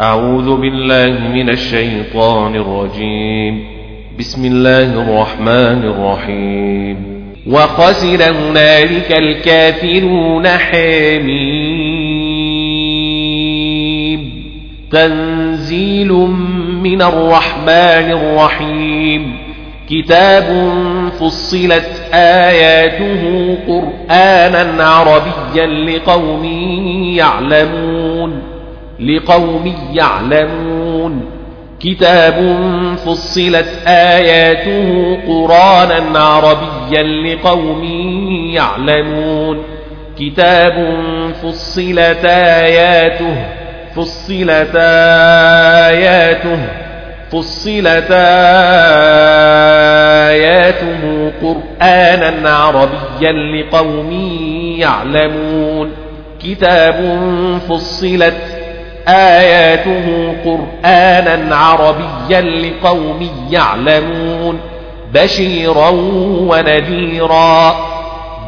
أعوذ بالله من الشيطان الرجيم. بسم الله الرحمن الرحيم. وخسر هنالك الكافرون حميم. تنزيل من الرحمن الرحيم. كتاب فصلت آياته قرآنا عربيا لقوم يعلمون. لقوم يعلمون. كتاب فصلت آياته قرانا عربيا لقوم يعلمون. كتاب فصلت آياته فصلت آياته فصلت آياته قرآنا عربيا لقوم يعلمون. كتاب فصلت آياته قرآنا عربيا لقوم يعلمون بشيرا ونذيرا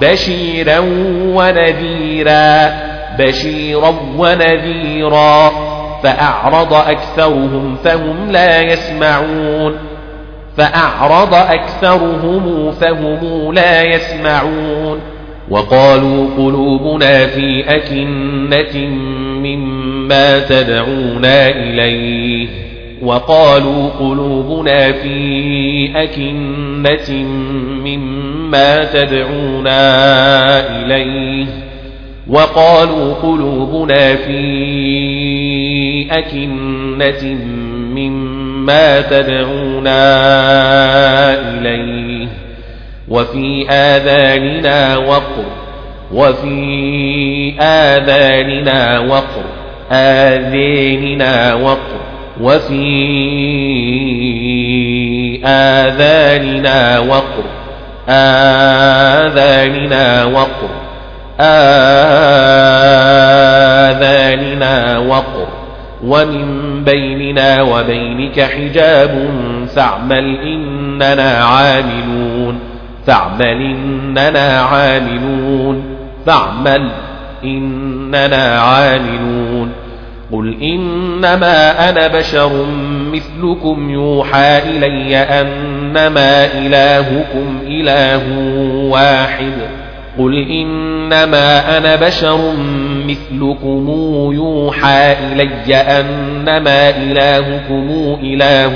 بشيرا ونذيرا بشيرا ونذيرا فأعرض أكثرهم فهم لا يسمعون فأعرض أكثرهم فهم لا يسمعون. وقالوا قلوبنا في أكنة مما تدعونا إليه. وقالوا قلوبنا في أكنة مما تدعونا إليه. وقالوا قلوبنا في أكنة مما تدعونا إليه. وفي آذاننا وقر وفي آذاننا وقر آذاننا وقر وفي آذاننا وقر آذاننا وقر آذاننا وقر. ومن بيننا وبينك حجاب فاعمل إننا عاملون. فاعمل إننا عاملون فاعمل إننا عاملون. قل إنما أنا بشر مثلكم يوحى إلي أنما إلهكم إله واحد. قل إنما أنا بشر مثلكم يوحى إلي أنما إلهكم إله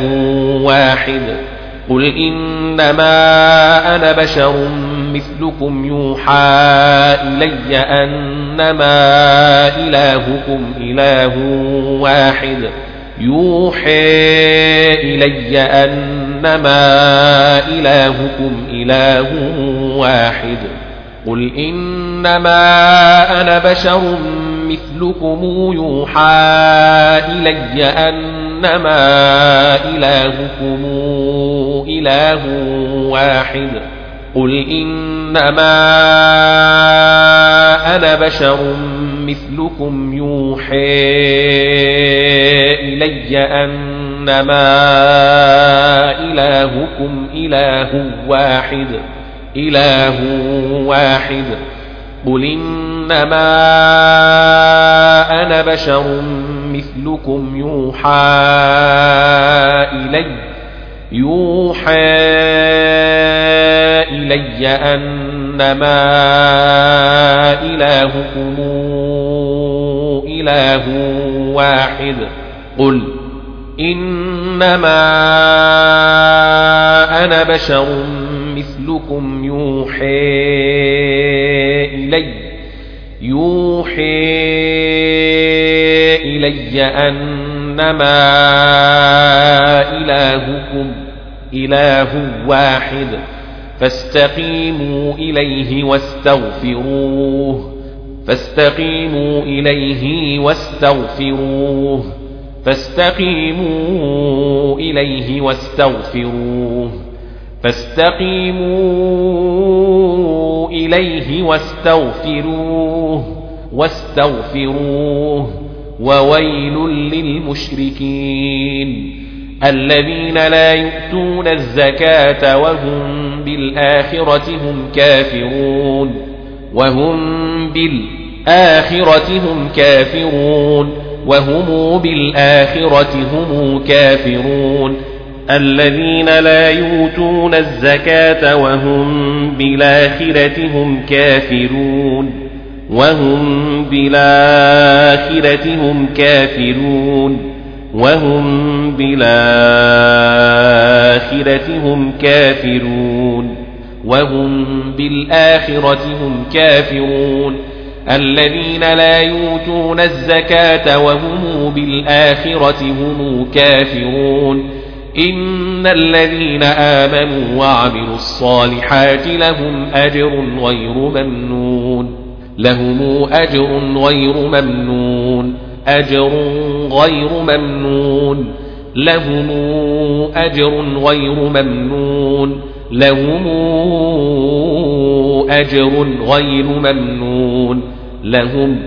واحد. قل إنما أنا بشر مثلكم يوحى إلي أنما إلهكم إله واحد. يوحى إلي أنما إلهكم إله واحد. قل إنما أنا بشر مثلكم يوحى إلي أنما إلهكم إله واحد. قل إنما أنا بشر مثلكم يوحى إلي أنما إلهكم إله واحد. إله واحد. قل إنما أنا بشر مثلكم يوحى إلي يوحى إلي أنما إلهكم إله واحد. قل إنما أنا بشر مثلكم يوحى إلي يوحى إلي أنما إلهكم إله واحد. فاستقيموا إليه واستغفروه فاستقيموا إليه واستغفروه فاستقيموا إليه واستغفروه. فاستقيموا إليه واستغفروه واستغفروه وويل للمشركين الذين لا يؤتون الزكاة وهم بالآخرة هم كافرون وهم بالآخرة هم كافرون وهم بالآخرة هم كافرون. الذين لا يؤتون الزكاة وهم بالآخرة هم كافرون. وهم بالآخرة هم كافرون. وهم بالآخرة هم كافرون. وهم بالآخرة هم كافرون. الذين لا يؤتون الزكاة وهم بالآخرة هم كافرون. إن الذين آمنوا وعملوا الصالحات لهم أجر غير ممنون. لهم أجر غير ممنون. أجر غير ممنون. لهم أجر غير ممنون. لهم أجر غير ممنون. لهم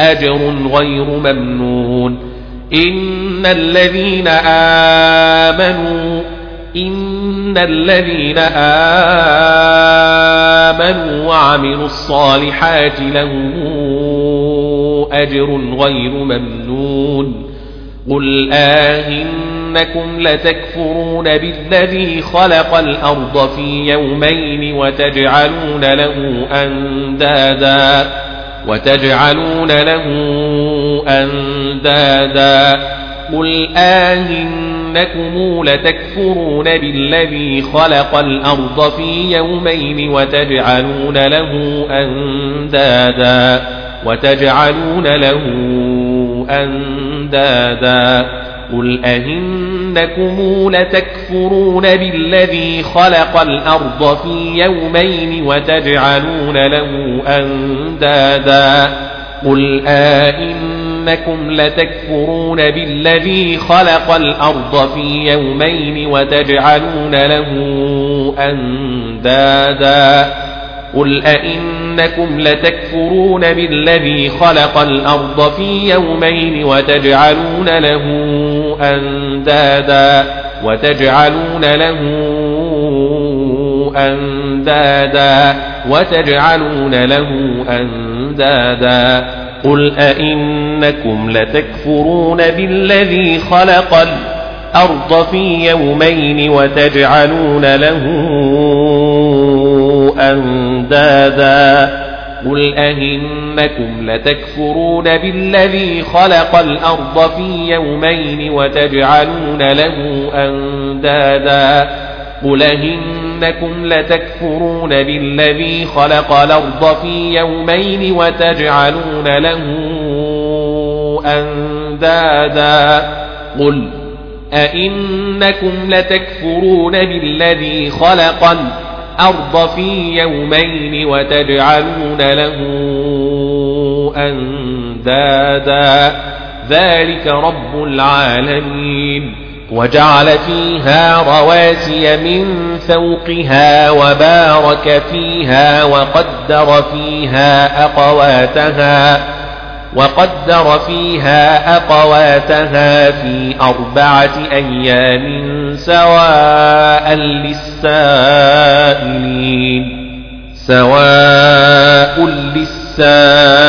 أجر غير ممنون. إن الذين آمنوا إن الذين آمنوا وعملوا الصالحات لهم أجر غير ممنون قل آهنكم لتكفرون بالذي خلق الأرض في يومين وتجعلون له أندادا وتجعلون له أندادا. قل آهنكم لتكفرون بالذي خلق الأرض في يومين وتجعلون له أندادا. وتجعلون له أندادا. قل أهنكم لتكفرون بالذي خلق الأرض في يومين وتجعلون له أندادا قل آئنكم لتكفرون بالذي خلق الأرض في يومين وتجعلون له أندادا قل أئنكم لتكفرون بالذي خلق الأرض في يومين وتجعلون له أندادا وتجعلون له أندادا وتجعلون له أندادا قل أئنكم لتكفرون بالذي خلق الأرض في يومين وتجعلون له أندادا قل أهنكم لتكفرون بالذي خلق الأرض في يومين وتجعلون له أندادا قل أهنكم لتكفرون بالذي خلق الأرض في يومين وتجعلون له أندادا قل أئنكم لتكفرون بالذي خلق الأرض في يومين وتجعلون له أندادا. ذلك رب العالمين. وجعل فيها رواسي من فوقها وبارك فيها وقدر فيها أقواتها. وقدر فيها أقواتها في أربعة أيام سواء للسائلين. سواء للسائلين.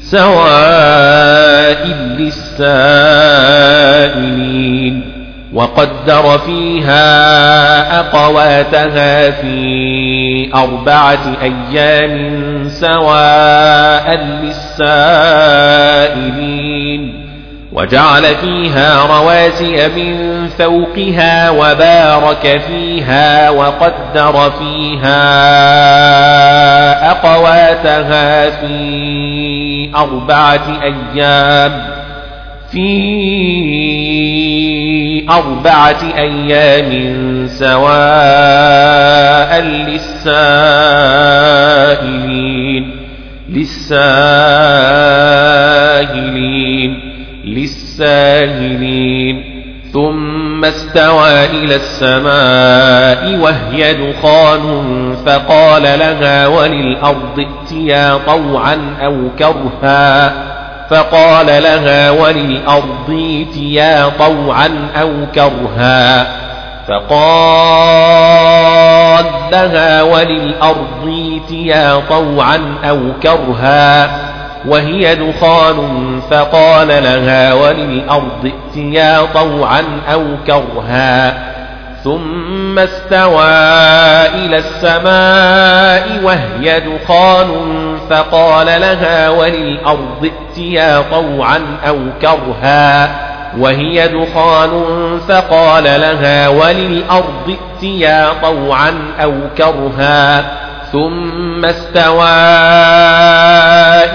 سواء للسائلين. وقدر فيها أقواتها في أربعة أيام سواء للسائلين وجعل فيها رواسي من فوقها وبارك فيها وقدر فيها أقواتها في أربعة أيام في أربعة أيام سواء للسائلين للسائلين للسائلين. ثم استوى إلى السماء وهي دخان فقال لها وللأرض ائتيا طوعا أو كرها. فقال لها وللأرض ائتيا طوعا أو كرها فقال لها وللأرض ائتيا طوعا أو كرها وهي دخان فقال لها وللأرض ائتيا طوعا أو كرها ثم استوى إلى السماء وهي دخان فقال لها وللأرض ائتيا طوعا أو كرها وهي دخان فقال لها وللأرض ائتيا طوعا أو كرها ثم استوى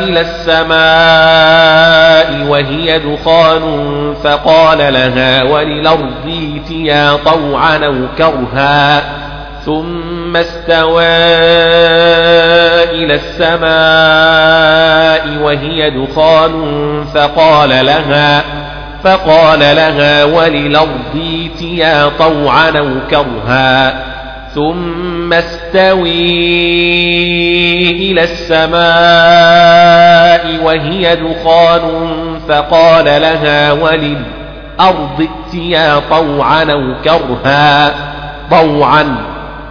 إلى السماء وهي دخان فقال لها وللأرض ائتيا طوعا أو كرها. ثم استوى إلى السماء وهي دخان فقال لها فقال لها وللأرض ائتيا طوعا أو كرها. ثم استوي إلى السماء وهي دخان فقال لها وللأرض ائتيا طوعا أو كرها طوعا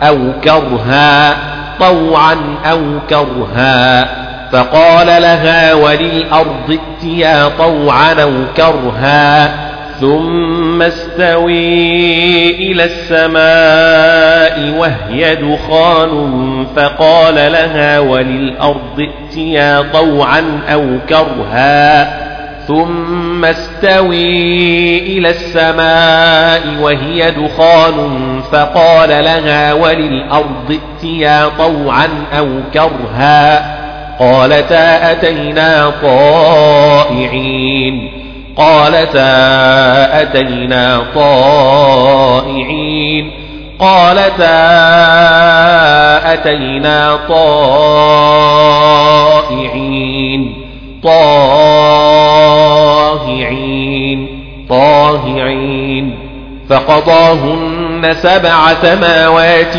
أو كرها طوعا أو كرها. فقال لها وللأرض ائتيا طوعا أو كرها. ثم استوي إلى السماء وهي دخان فقال لها وللأرض ائتيا طوعا أو كرها. ثم استوي إلى السماء وهي دخان فقال لها وللأرض ائتيا طوعا أو كرها. قالتا أتينا طائعين. قالتا أتينا طائعين قالتا أتينا طائعين طاهعين طاهعين فقضاهن سبع سماوات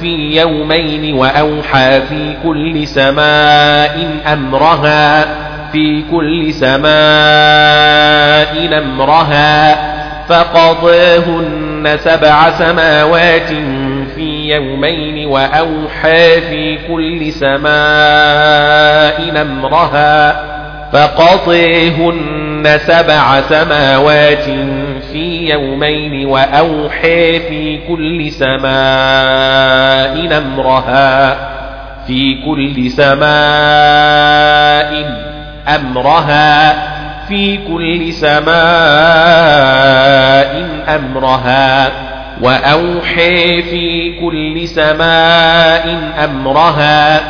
في يومين وأوحى في كل سماء أمرها في كل سماء أمرها فقضاهن سبع سماوات في يومين وأوحى في كل سماء أمرها فقضيهن سبع سماوات في يومين وأوحى في كل سماء أمرها في كل سماء أمرها في كل سماء أمرها وأوحي في كل سماء أمرها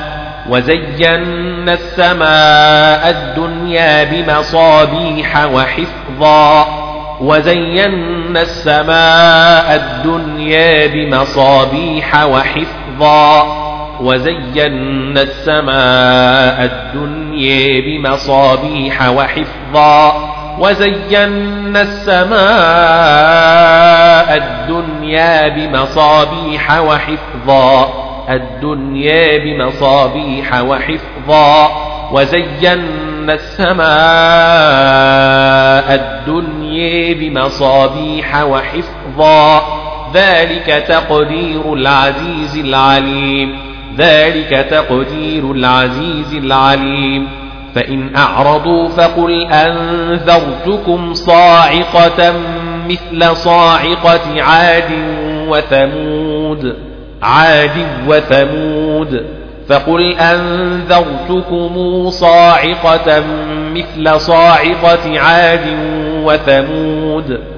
وزينا السماء الدنيا بمصابيح وحفظا وزينا السماء الدنيا بمصابيح وحفظا وزينا السماء الدنيا بمصابيح وحفظا. وزينا السماء الدنيا بمصابيح وحفظا. الدنيا بمصابيح وحفظا. وزينا السماء الدنيا بمصابيح وحفظا. ذلك تقدير العزيز العليم. ذلك تقدير العزيز العليم. فإن أعرضوا فقل أنذرتكم صاعقة مثل صاعقة عاد وثمود. عاد وثمود. فقل أنذرتكم صاعقة مثل صاعقة عاد وثمود.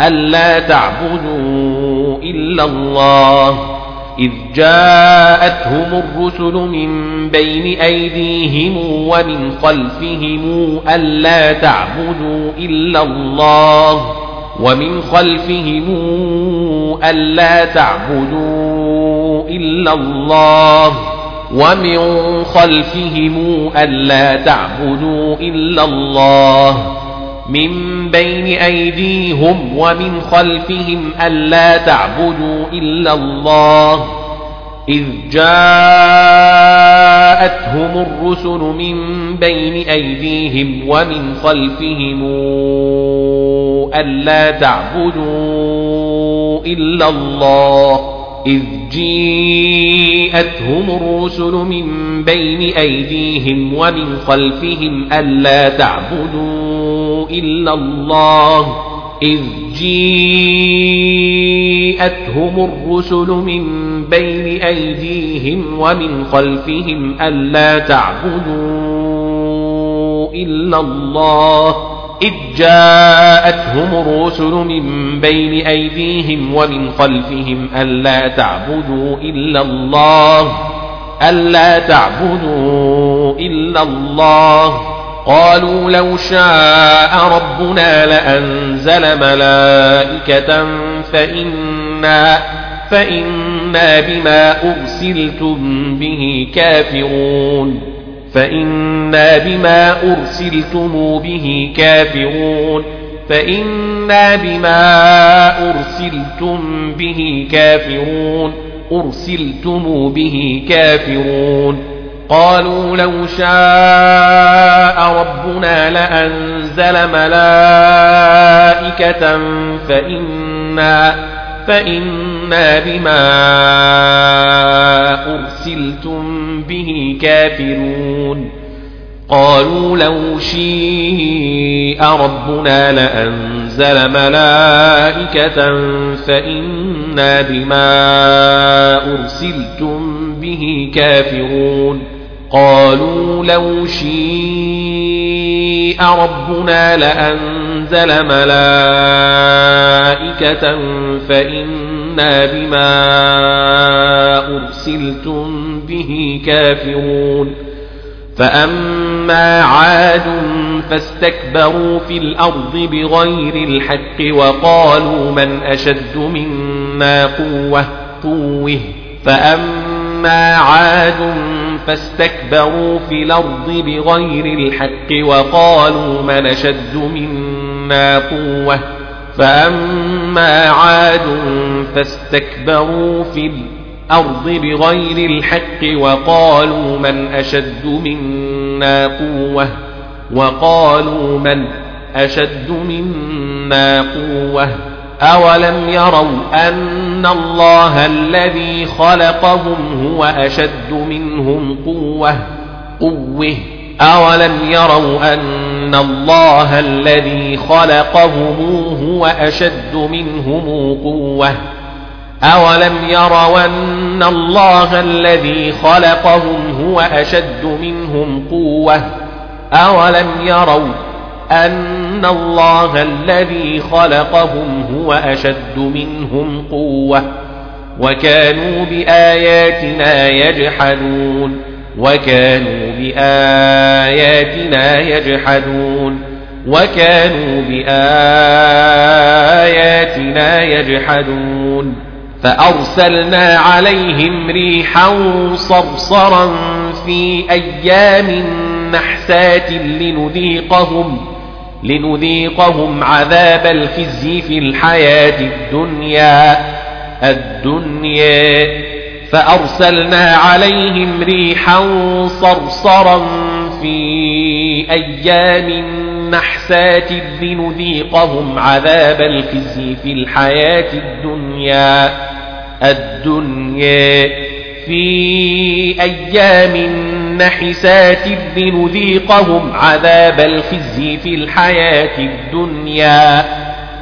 ألا تعبدوا إلا الله إذ جاءتهم الرسل من بين أيديهم ومن خلفهم ألا تعبدوا إلا الله ومن خلفهم ألا تعبدوا إلا الله ومن خلفهم ألا تعبدوا إلا الله من بين أيديهم ومن خلفهم ألا تعبدوا إلا الله إذ جاءتهم الرسل من بين أيديهم ومن خلفهم ألا تعبدوا إلا الله إذ جيءتهم الرسل من بين أيديهم ومن خلفهم ألا تعبدوا إلا الله. إذ جيءتهم الرسل من بين أيديهم ومن خلفهم ألا تعبدوا إلا الله. إذ جاءتهم الرسل من بين أيديهم ومن خلفهم ألا تعبدوا إلا الله ألا تعبدوا إلا الله. قالوا لو شاء ربنا لأنزل ملائكة فإنا فإنا بما أرسلتم به كافرون. فإنا بما أرسلتم به كافرون فإنا بما أرسلتم به كافرون أرسلتم به كافرون قالوا لو شاء ربنا لأنزل ملائكة فإنا فإنا بما أرسلتم به كافرون. قالوا لو شيء ربنا لأنزل ملائكة فإنا بما أرسلتم به كافرون. قالوا لو شيء ربنا لأنزل ملائكة فإنا بما أرسلتم به كافرون فأما عاد فاستكبروا في الأرض بغير الحق وقالوا من أشد منا قوة قوه فأما عاد فاستكبروا في الأرض بغير الحق وقالوا من أشد منا قوة فأما عاد فاستكبروا في الأرض بغير الحق وقالوا من أشد منا قوة وقالوا من أشد منا قوة. أولم يروا أن الله الذي خلقهم هو أشد منهم قوة؟ قوة. أولم يروا أن الله الذي خلقهم هو أشد منهم قوة أولم يروا أن الله الذي خلقهم هو أشد منهم قوة أولم يروا أن الله الذي خلقهم هو أشد منهم قوة وكانوا بآياتنا يجحدون وكانوا بآياتنا يجحدون وكانوا بآياتنا يجحدون فأرسلنا عليهم ريحا صرصرا في أيام نحسات لنذيقهم لنذيقهم عذاب الخزي في الحياة الدنيا الدنيا فأرسلنا عليهم ريحا صرصرا في أيام نحسات لنذيقهم عذاب الخزي في الحياة الدنيا الدنيا. في أيام نحسات لنذيقهم عذاب الخزي في الحياة الدنيا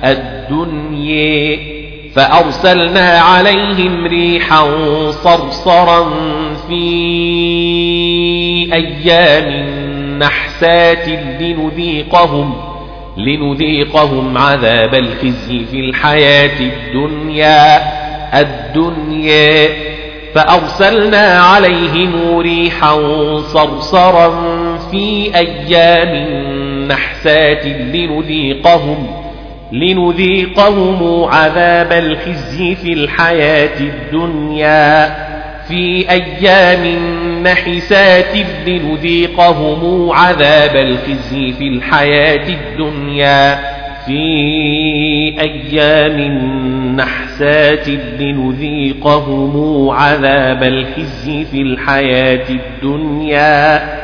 الدنيا. فأرسلنا عليهم ريحا صرصرا في أيام نحسات لنذيقهم لنذيقهم عذاب الخزي في الحياة الدنيا الدنيا. فأرسلنا عليهم ريحا صرصرا في أيام نحسات لنذيقهم لنذيقهم عذاب الخزي في الحياة الدنيا. في أيام نحسات لنذيقهم عذاب الخزي في الحياة الدنيا. في أيام نحسات لنذيقهم عذاب الخزي في الحياة الدنيا.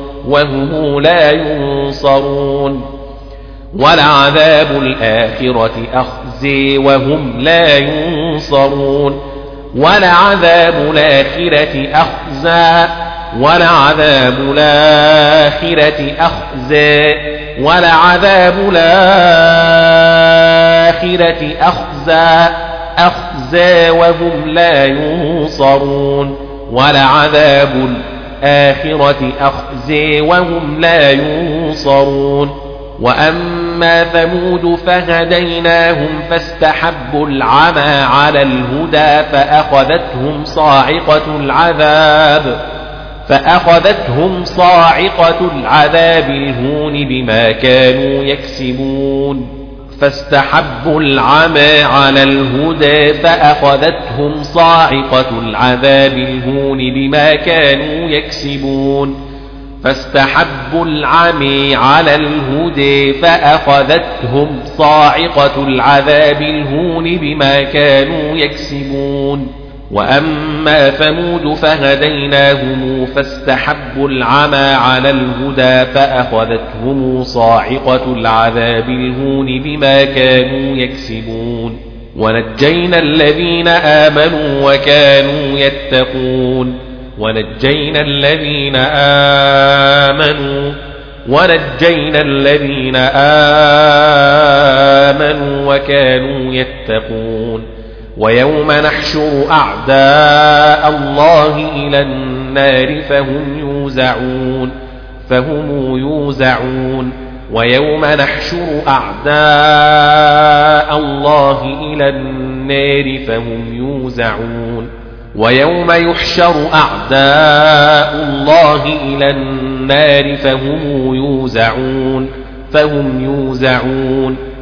وهم لا ينصرون ولعذاب الآخرة أخزي وهم لا ينصرون ولعذاب الآخرة أخزى ولعذاب الآخرة أخزى ولعذاب الآخرة أخزى أخزى وهم لا ينصرون ولعذاب الآخرة أخزي وهم لا ينصرون. وأما ثمود فهديناهم فاستحبوا العمى على الهدى فأخذتهم صاعقة العذاب فأخذتهم صاعقة العذاب الهون بما كانوا يكسبون. فاستحبوا العمى على الهدى فأخذتهم صاعقة العذاب الهون بما كانوا يكسبون. فاستحبوا العمي على الهدى فأخذتهم صاعقة العذاب الهون بما كانوا يكسبون. وأما ثمود فهديناهم فاستحبوا العمى على الهدى فأخذتهم صاعقة العذاب الهون بما كانوا يكسبون ونجينا الذين آمنوا وكانوا يتقون ونجينا الذين آمنوا ونجينا الذين آمنوا وكانوا يتقون ويوم نحشر أعداء الله إلى النار فهم يوزعون فهم يوزعون. ويوم نحشر أعداء الله إلى النار فهم يوزعون. ويوم يحشر أعداء الله إلى النار فهم يوزعون فهم يوزعون.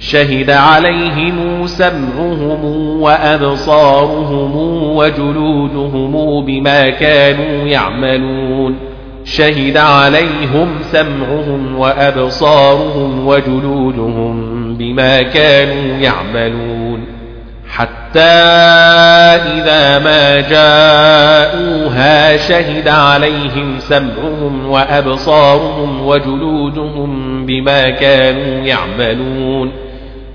شهد عليهم سمعهم وأبصارهم وجلودهم بما كانوا يعملون. شهد عليهم سمعهم وأبصارهم وجلودهم بما كانوا يعملون. حتى إذا ما جاءوها شهد عليهم سمعهم وأبصارهم وجلودهم بما كانوا يعملون.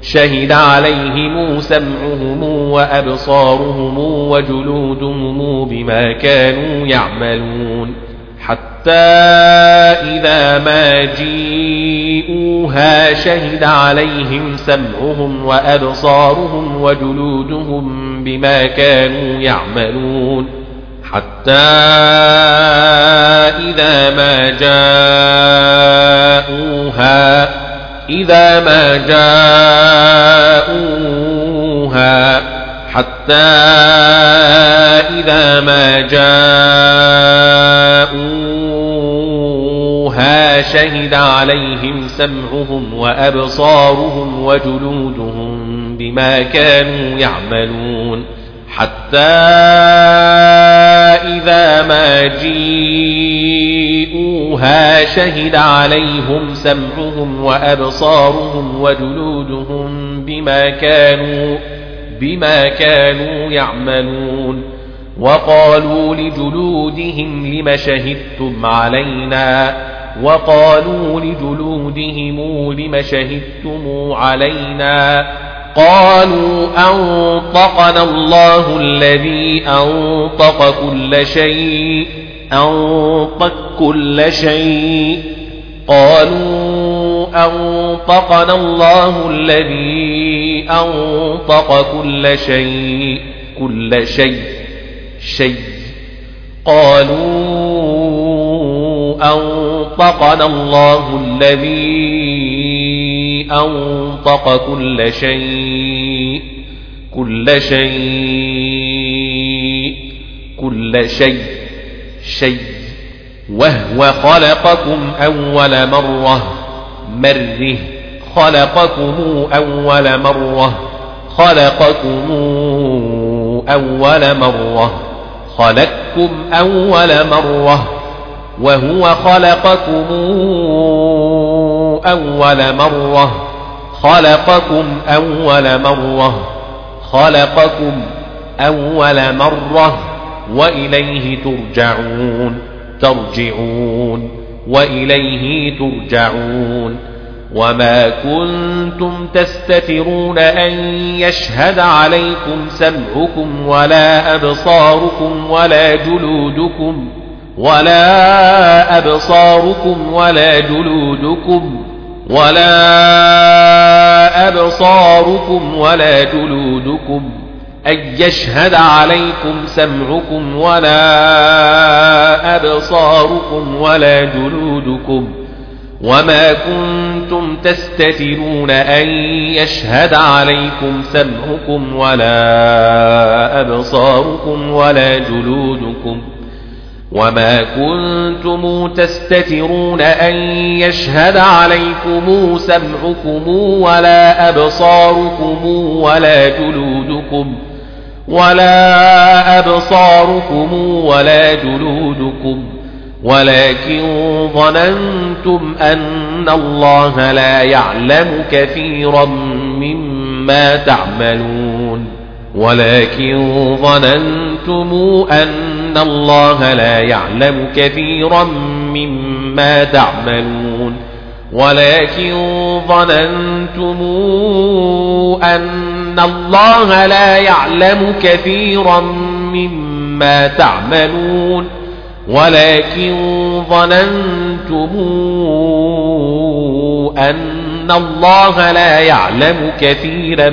شهد عليهم سمعهم وأبصارهم وجلودهم بما كانوا يعملون حتى إذا ما جيءوها شهد عليهم سمعهم وأبصارهم وجلودهم بما كانوا يعملون حتى إذا ما جاءوها إذا ما جاءوها حتى إذا ما جاءوها شهد عليهم سمعهم وأبصارهم وجلودهم بما كانوا يعملون حتى إذا ما شهد عليهم سمعهم وأبصارهم وجلودهم بما كانوا بما كانوا يعملون وقالوا لجلودهم لم شهدتم علينا؟ وقالوا لجلودهم لم شهدتم علينا؟ قالوا أنطقنا الله الذي أنطق كل شيء أنطق كل شيء. قالوا أنطقنا الله الذي أنطق كل شيء. كل شيء. شيء. قالوا أنطقنا الله الذي أنطق كل شيء. كل شيء. كل شيء. شيء وهو خلقكم أول مرة مره خلقكم أول مرة خلقكم أول مرة خلقكم أول مرة وهو خلقكم أول مرة خلقكم أول مرة خلقكم أول مرة وإليه ترجعون ترجعون وإليه ترجعون. وما كنتم تستترون أن يشهد عليكم سمعكم ولا أبصاركم ولا جلودكم ولا أبصاركم ولا جلودكم ولا أبصاركم ولا جلودكم. أن يشهد عليكم سمعكم ولا أبصاركم ولا جلودكم وما كنتم تستترون أن يشهد عليكم سمعكم ولا أبصاركم ولا جلودكم وما كنتم تستترون أن يشهد عليكم سمعكم ولا أبصاركم ولا جلودكم ولا أبصاركم ولا جلودكم ولكن ظننتم أن الله لا يعلم كثيرا مما تعملون ولكن ظننتم أن الله لا يعلم كثيرا مما تعملون ولكن ظننتم أن الله لا يعلم كثيرا مما تعملون. ولكن ظننتم أن الله لا يعلم كثيرا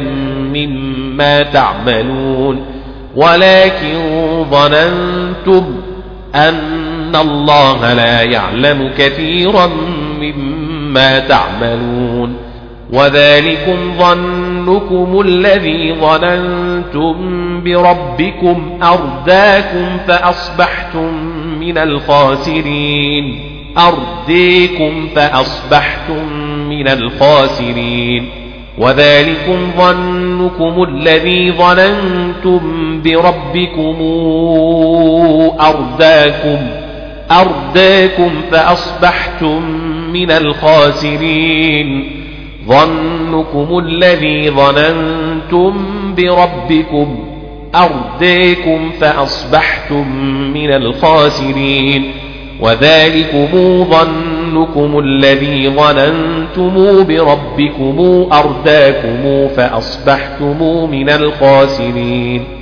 مما تعملون. ولكن ظننتم أن الله لا يعلم كثيرا مما تعملون وذلكم ظنكم الذي ظننتم بربكم أرداكم فأصبحتم من الخاسرين أرديكم فأصبحتم من الخاسرين وذلكم ظنكم الذي ظننتم بربكم أرداكم أرداكم فأصبحتم من الخاسرين. ظنكم الذي ظننتم بربكم أرداكم فأصبحتم من الخاسرين. وذلكم ظنكم الذي ظننتم بربكم أرداكم فأصبحتم من الخاسرين.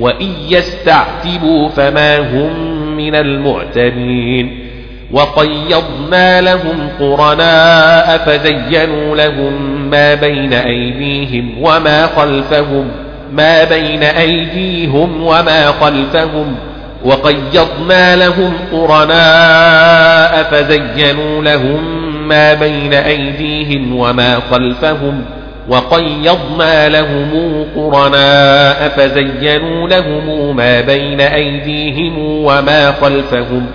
وإن يستعتبوا فما هم من المعتبين وقيضنا لهم قرناء فزينوا لهم ما بين أيديهم وما خلفهم ما بين أيديهم وما خلفهم وقيضنا لهم قرناء فزينوا لهم ما بين أيديهم وما خلفهم وقيضنا لهم قرناء فزينوا لهم ما بين أيديهم وما خلفهم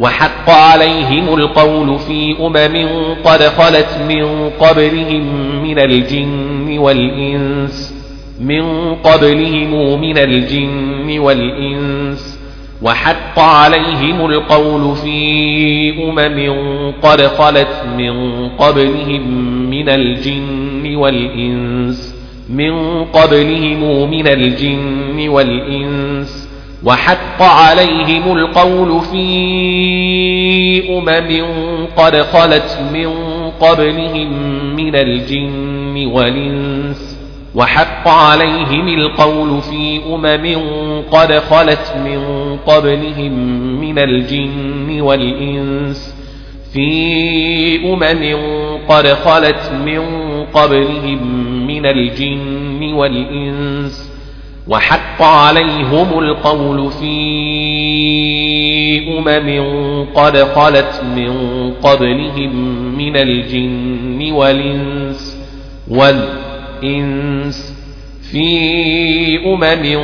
وحق عليهم القول في أمم قد خلت من قبلهم من الجن والإنس من قبلهم من الجن والإنس وحق عليهم القول في أمم قد خلت من قبلهم من الجن والإنس من قبلهم من الجن والإنس. وحق عليهم القول في أمم قد خلت من قبلهم من الجن والإنس. وحق عليهم القول في أمم قد خلت من قبلهم من الجن والإنس. في أمم قد خلت من قبلهم من الجن والإنس وحق عليهم القول في أمم قد خلت من قبلهم من الجن والإنس والإنس في أمم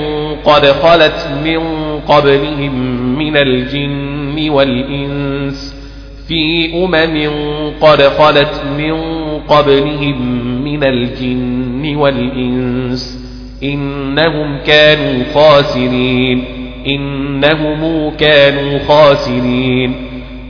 قد خلت من قبلهم من الجن والإنس في أمم قد خلت من قبلهم من الجن والإنس إنهم كانوا خاسرين إنهم كانوا خاسرين.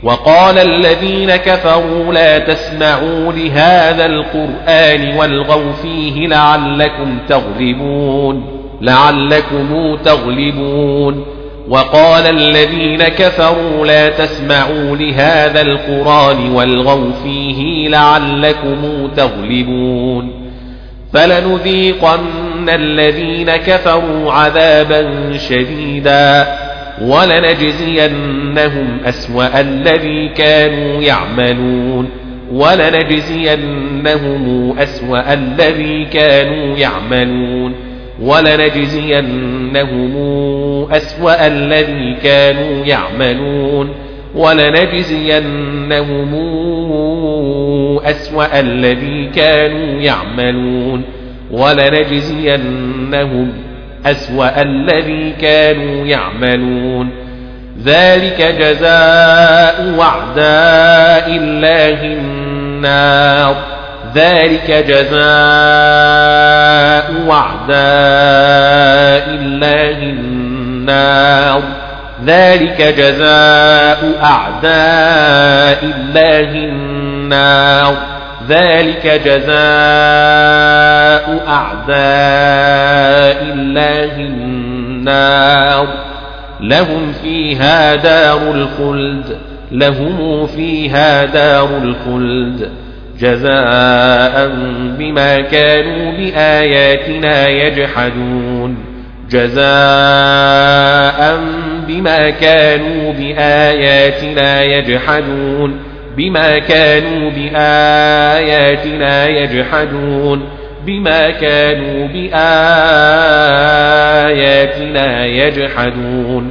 وقال الذين كفروا لا تسمعوا لهذا القرآن والغوا فيه لعلكم تغلبون لعلكم تغلبون. وقال الذين كفروا لا تسمعوا لهذا القرآن والغوا فيه لعلكم تغلبون فلنذيقن الذين كفروا عذابا شديدا ولنجزينهم أسوأ الذي كانوا يعملون ولنجزينهم أسوأ الذي كانوا يعملون ولنجزينهم أسوأ الذي كانوا يعملون ولنجزينهم أسوأ الذي كانوا يعملون ولنجزينهم أسوأ الذي كانوا يعملون ذلك جزاء وعداء الله النار ذلك جزاء وعداء الله النار. ذلك جزاء أعداء الله النار. ذلك جزاء أعداء الله النار. لهم فيها دار الخلد. لهم فيها دار الخلد. جزاء بما كانوا بآياتنا يجحدون. جزاء بما كانوا بآياتنا يجحدون. بما كانوا بآياتنا يجحدون. بما كانوا بآياتنا يجحدون.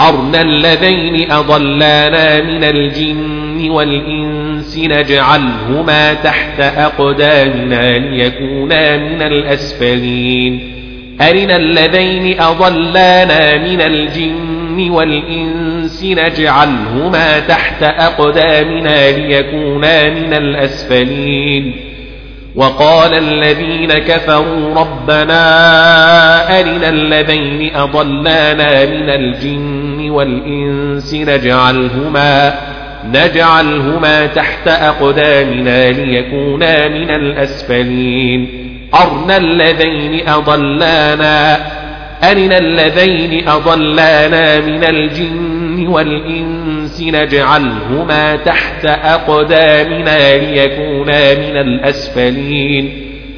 أرنا الذين أضلانا من الجن والإنس نجعلهما تحت أقدامنا ليكونا من الأسفلين. أرنا الذين أضلانا من الجن والإنس نجعلهما تحت أقدامنا ليكونا من الأسفلين. وقال الذين كفروا ربنا أرنا الذين أضلانا من الجن والإنس نجعلهما نجعلهما تحت أقدامنا ليكونا من الأسفلين. أرنا الذين أضلانا أرنا الذين أضلانا من الجن والإنس نجعلهما تحت أقدامنا ليكونا من الأسفلين.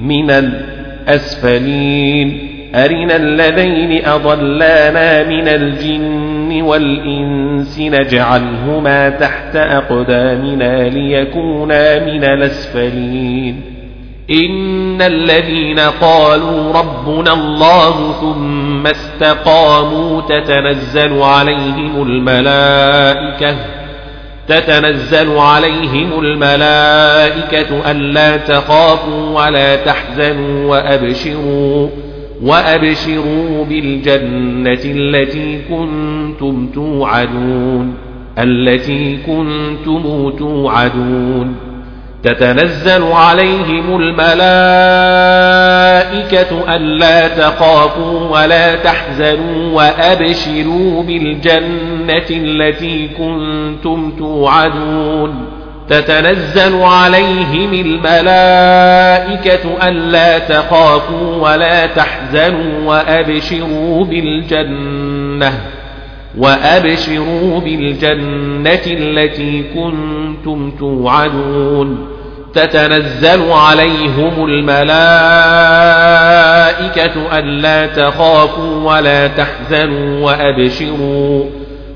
من الأسفلين. أرنا الذين أضلانا من الجن والإنس نجعلهما تحت أقدامنا ليكونا من الأسفلين. إن الذين قالوا ربنا الله ثم استقاموا تتنزل عليهم الملائكة. تتنزل عليهم الملائكة ألا تخافوا ولا تحزنوا وأبشروا وأبشروا بالجنة التي كنتم توعدون التي كنتم توعدون تتنزل عليهم الملائكة ألا تخافوا ولا تحزنوا وأبشروا بالجنة التي كنتم توعدون. تتنزل عليهم الملائكة ألا تخافوا ولا تحزنوا وأبشروا بالجنة. وأبشروا بالجنة التي كنتم توعدون. تتنزل عليهم الملائكة ألا تخافوا ولا تحزنوا وأبشروا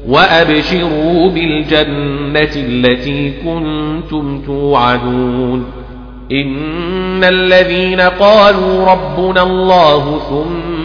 وأبشروا بالجنة التي كنتم توعدون. إن الذين قالوا ربنا الله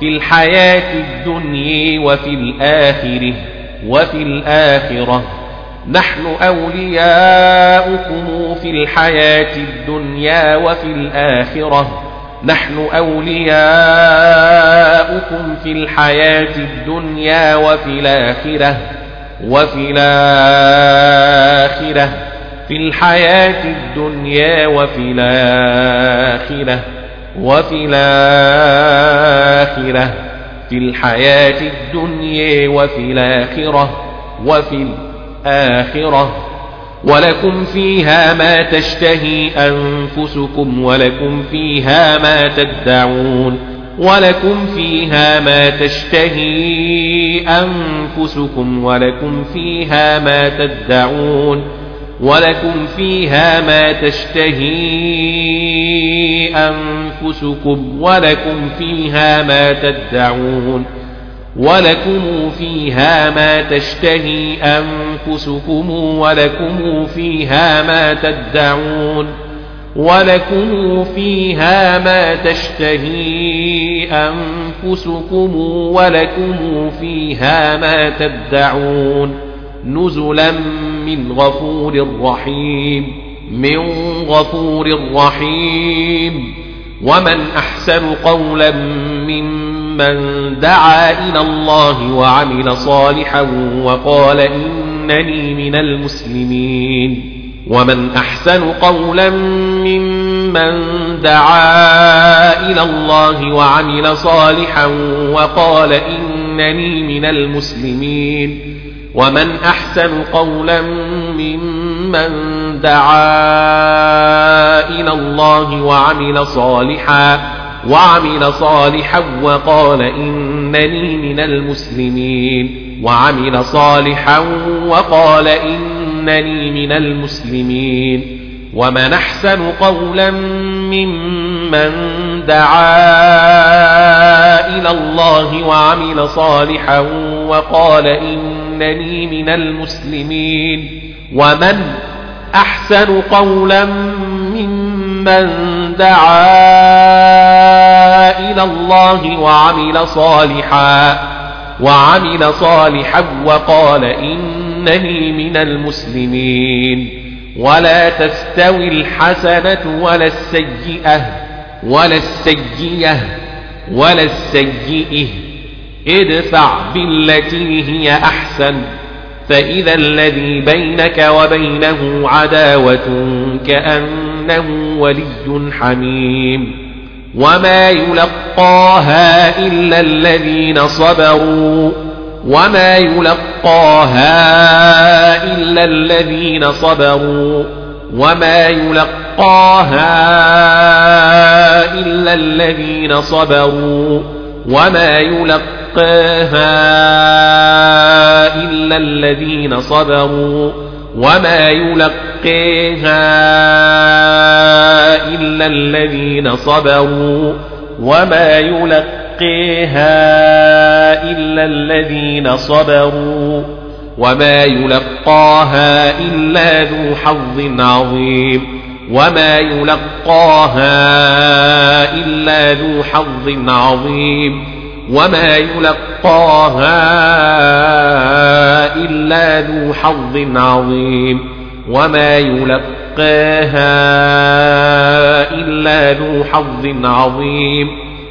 في الحياة الدنيا وفي الآخرة وفي الآخرة. نحن أولياؤكم في الحياة الدنيا وفي الآخرة. نحن أولياؤكم في الحياة الدنيا وفي الآخرة. وفي الآخرة. في الحياة الدنيا وفي الآخرة. وفي الآخرة في الحياة الدنيا وفي الآخرة وفي الآخرة. ولكم فيها ما تشتهي أنفسكم ولكم فيها ما تدعون ولكم فيها ما تشتهي أنفسكم ولكم فيها ما تدعون. ولكم فيها ما تشتهي أنفسكم ولكم فيها ما تدعون ولكم فيها ما تشتهي أنفسكم ولكم فيها ما تدعون ولكم فيها ما تشتهي أنفسكم ولكم فيها ما تدعون نزلا من غفور رحيم من غفور رحيم. ومن أحسن قولا ممن دعا إلى الله وعمل صالحا وقال إنني من المسلمين. ومن أحسن قولا ممن دعا إلى الله وعمل صالحا وقال إنني من المسلمين. ومن أحسن قولا ممن دعا إلى الله وعمل صالحا وعمل صالحا وقال إنني من المسلمين وعمل صالحا وقال إنني من المسلمين ومن أحسن قولا ممن دعا إلى الله وعمل صالحا وقال إنني من المسلمين. ومن أحسن قولا ممن دعا إلى الله وعمل صالحا وعمل صالحا وقال إنني من المسلمين. ولا تستوي الحسنة ولا السيئة ولا السيئة ولا السيئة. ادفع بالتي هي أحسن فإذا الذي بينك وبينه عداوة كأنه ولي حميم. وما يلقاها إلا الذين صبروا وما يلقاها إلا الذين صبروا وما يلقاها إلا الذين صبروا. وما يلقاها إلا الذين صبروا وما يلقيها إلا الذين صبروا وما يلقيها إلا الذين صبروا وما يلقاها إلا ذو حظ عظيم وما يلقاها إلا ذو حظ عظيم وما يلقاها إلا ذو حظ عظيم وما يلقاها إلا ذو حظ عظيم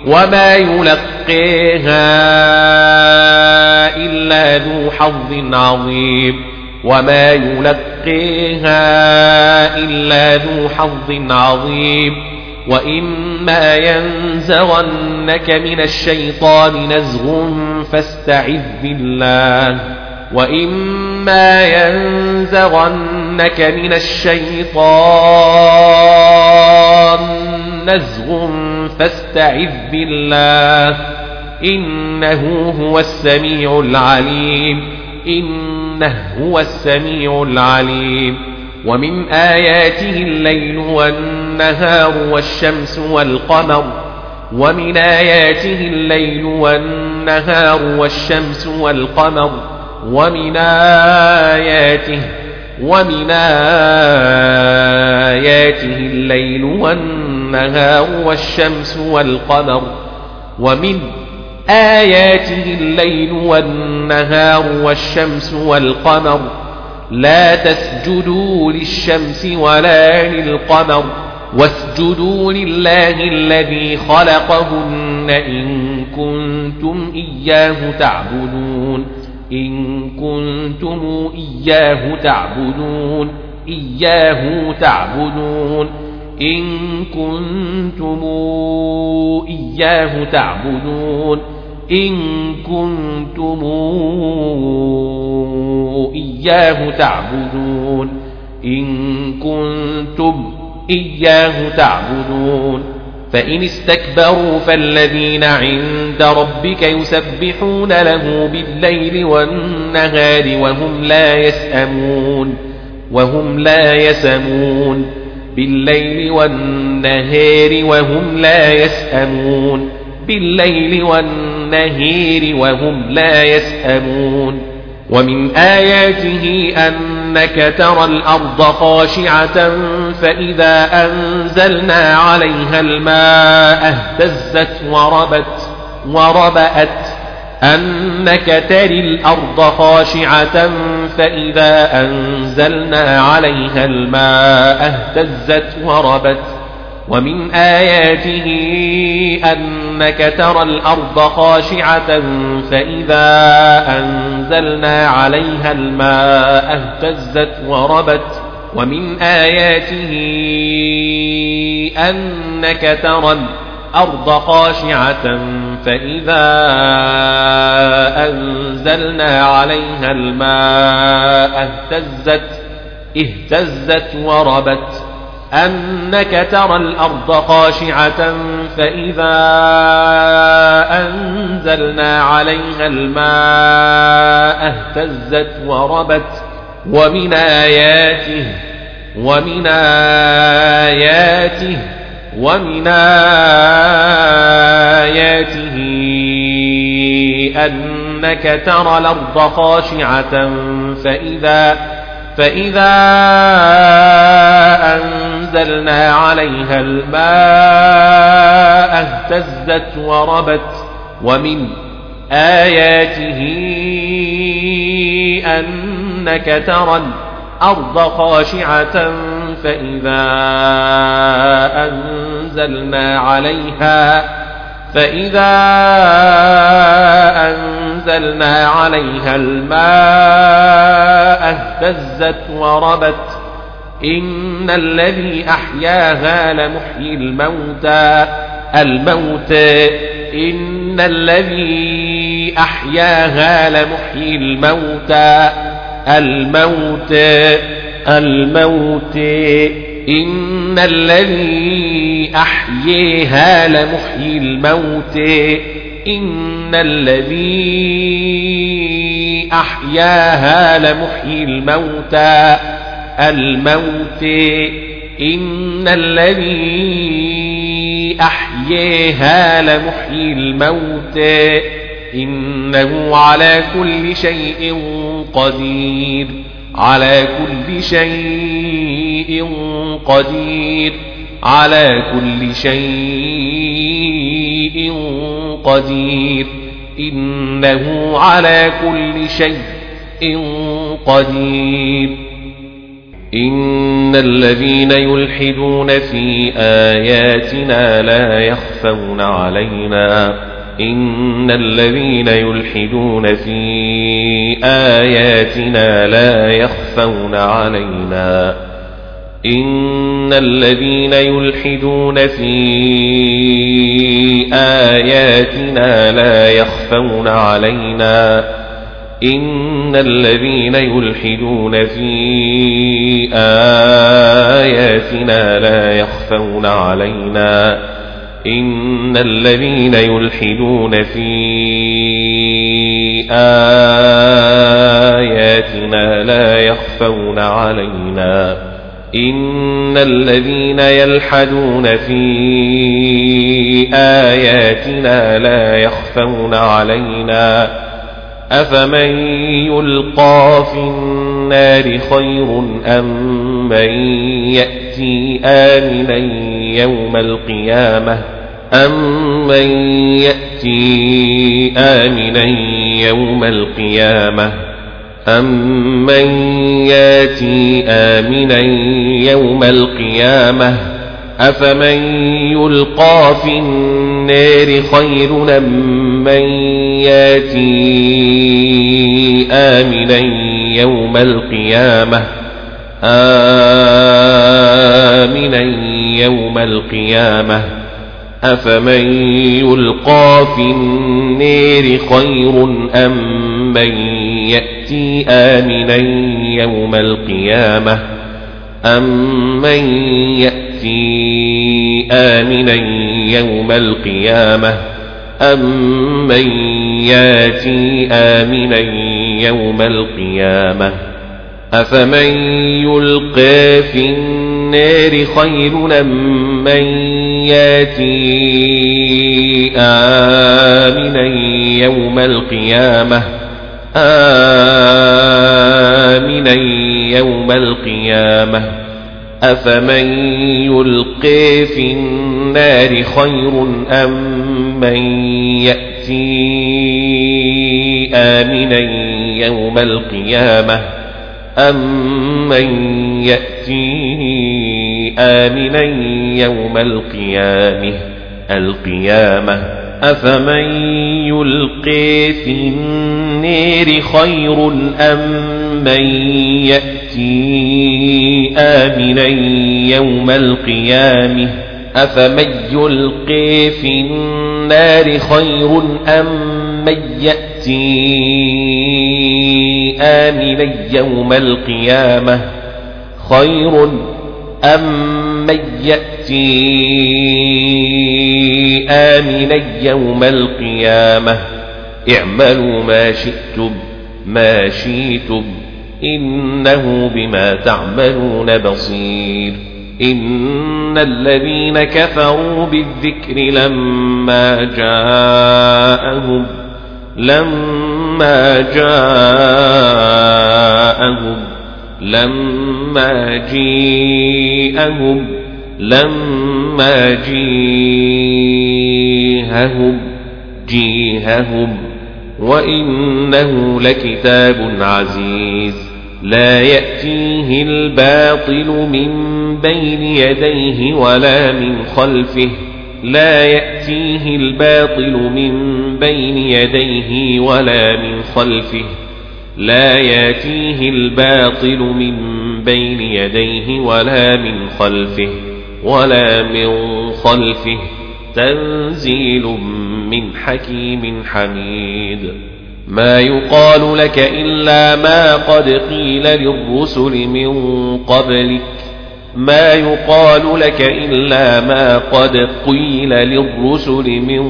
وما يلقيها إلا ذو حظ عظيم وما يلقيها إلا ذو حظ عظيم وإما ينزغنك من الشيطان نزغ فاستعذ بالله وإما ينزغنك من الشيطان نزغ فاستعذ بالله إنه هو السميع العليم إنه هو السميع العليم. ومن آياته الليل والنهار والشمس والقمر. ومن آياته الليل والنهار والشمس والقمر. ومن آياته ومن آياته الليل والنهار والشمس والقمر. ومن آياته الليل والنهار والشمس والقمر. لا تسجدوا للشمس ولا للقمر. واسجدوا لله الذي خلقهن إن كنتم إياه تعبدون. إن كنتم إياه تعبدون. إياه تعبدون. إن كنتم إياه تعبدون. إن كنتم إياه تعبدون. إن كنتم إياه تعبدون. فإن استكبروا فالذين عند ربك يسبحون له بالليل والنهار وهم لا يسأمون. وهم لا يسمون بالليل والنهار وهم لا يسأمون. بالليل والنهار وهم لا يسأمون ومن آياته أنك ترى الأرض خاشعة فإذا أنزلنا عليها الماء اهتزت وربت وربأت أنك تري الأرض خاشعة فإذا أنزلنا عليها الماء اهتزت وربت ومن آياته أنك ترى الأرض خاشعة فإذا أنزلنا عليها الماء اهتزت وربت ومن آياته أنك ترى الأرض خاشعة فإذا أنزلنا عليها الماء اهتزت اهتزت وربت أنك ترى الأرض خاشعة فإذا أنزلنا عليها الماء اهتزت وربت ومن آياته ومن آياته ومن آياته أنك ترى الأرض خاشعة فإذا فإذا أنزلنا عليها الماء اهتزت وربت ومن آياته أنك ترى الأرض خاشعة فإذا أنزلنا عليها فإذا أنزلنا عليها الماء اهتزت وربت إن الذي أحياها لمحيي الموتى. الموت إن الذي أحياها لمحيي الموتى. الموت الموت إن الذي أحييها لمحيي الموت. إن الذي أحياها لمحيي الموتى. الموت إن الذي أحييها لمحيي الموت إنه على كل شيء قدير على كل شيء قدير على كل شيء قدير إنه على كل شيء قدير إن الذين يلحدون في آياتنا لا يخفون علينا إن الذين يلحدون في آياتنا لا يخفون علينا إن الذين يلحدون في آياتنا لا يخفون علينا إن الذين يلحدون في آياتنا لا يخفون علينا إن الذين يلحدون في آياتنا لا يخفون علينا إن الذين يلحدون في آياتنا لا يخفون علينا أفمن يلقى في النار خير أم من يأتي آمنا يوم القيامة أم من يأتي آمنا يوم القيامة أم من ياتي آمنا يوم القيامة أفمن يلقى في النار خير أم من ياتي آمنا يوم القيامة. آمنا يوم القيامة. أفمن يلقى في النار خير أم من يأتي آمنا يوم القيامة؟ أم من يأتي آمنا يوم القيامة؟ أم من ياتي آمنا يوم القيامة أفمن يلقى في النار خير من ياتي آمنا يوم القيامة آمنا يوم القيامة أفمن يلقي في النار خير أم من يأتي آمنا يوم القيامة أم من يأتي آمنا يوم القيامة القيامة أفمن يلقي في النار خير أم من يأتي آمنا يوم القيامة أفمن يلقي في النار خير أم من يأتي آمنا يوم القيامة خير أم من يأتي آمنا يوم القيامة اعملوا ما شئتم ما شئتم إنه بما تعملون بصير إن الذين كفروا بالذكر لما جاءهم لما جاءهم لما جيءهم لما جيههم جيههم وإنه لكتاب عزيز لا يأتيه الباطل من بين يديه ولا من خلفه. لا يأتيه الباطل من بين يديه ولا من خلفه. لا يأتيه الباطل من بين يديه ولا من خلفه ولا من خلفه. تنزيل من حكيم حميد. ما يقال لك إلا ما قد قيل للرسل من قبلك. ما يقال لك إلا ما قد قيل للرسل من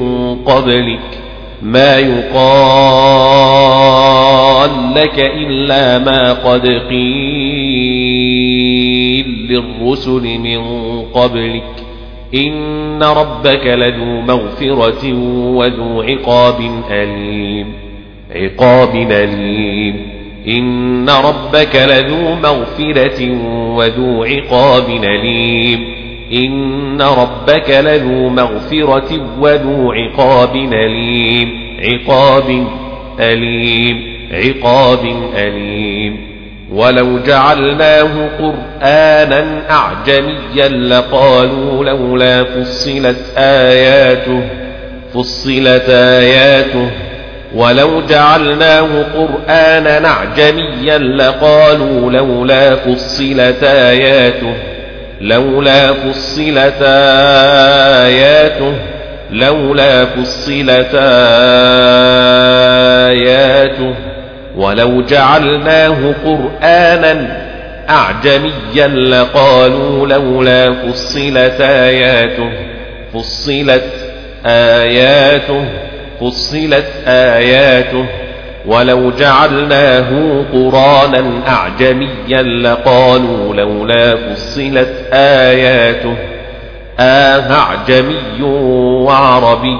قبلك. ما يقال لك إلا ما قد قيل للرسل من قبلك. إن ربك لذو مغفرة وذو عقاب أليم. عقاب أليم إن ربك لذو مغفرة وذو عقاب أليم. إن ربك لذو مغفرة وذو عقاب أليم. عقاب أليم. عقاب أليم. ولو جعلناه قرآنا أعجميا لقالوا لولا فصلت آياته فصلت آياته ولو جعلناه قرآنا أعجميا لقالوا لولا فصلت آياته لولا فصلت آياته لولا فصلت آياته. ولو جعلناه قرآنا أعجميا لقالوا لولا فصلت آياته فصلت آياته. فصلت آياته ولو جعلناه قرانا أعجميا لقالوا لولا فصلت آياته أهعجمي وعربي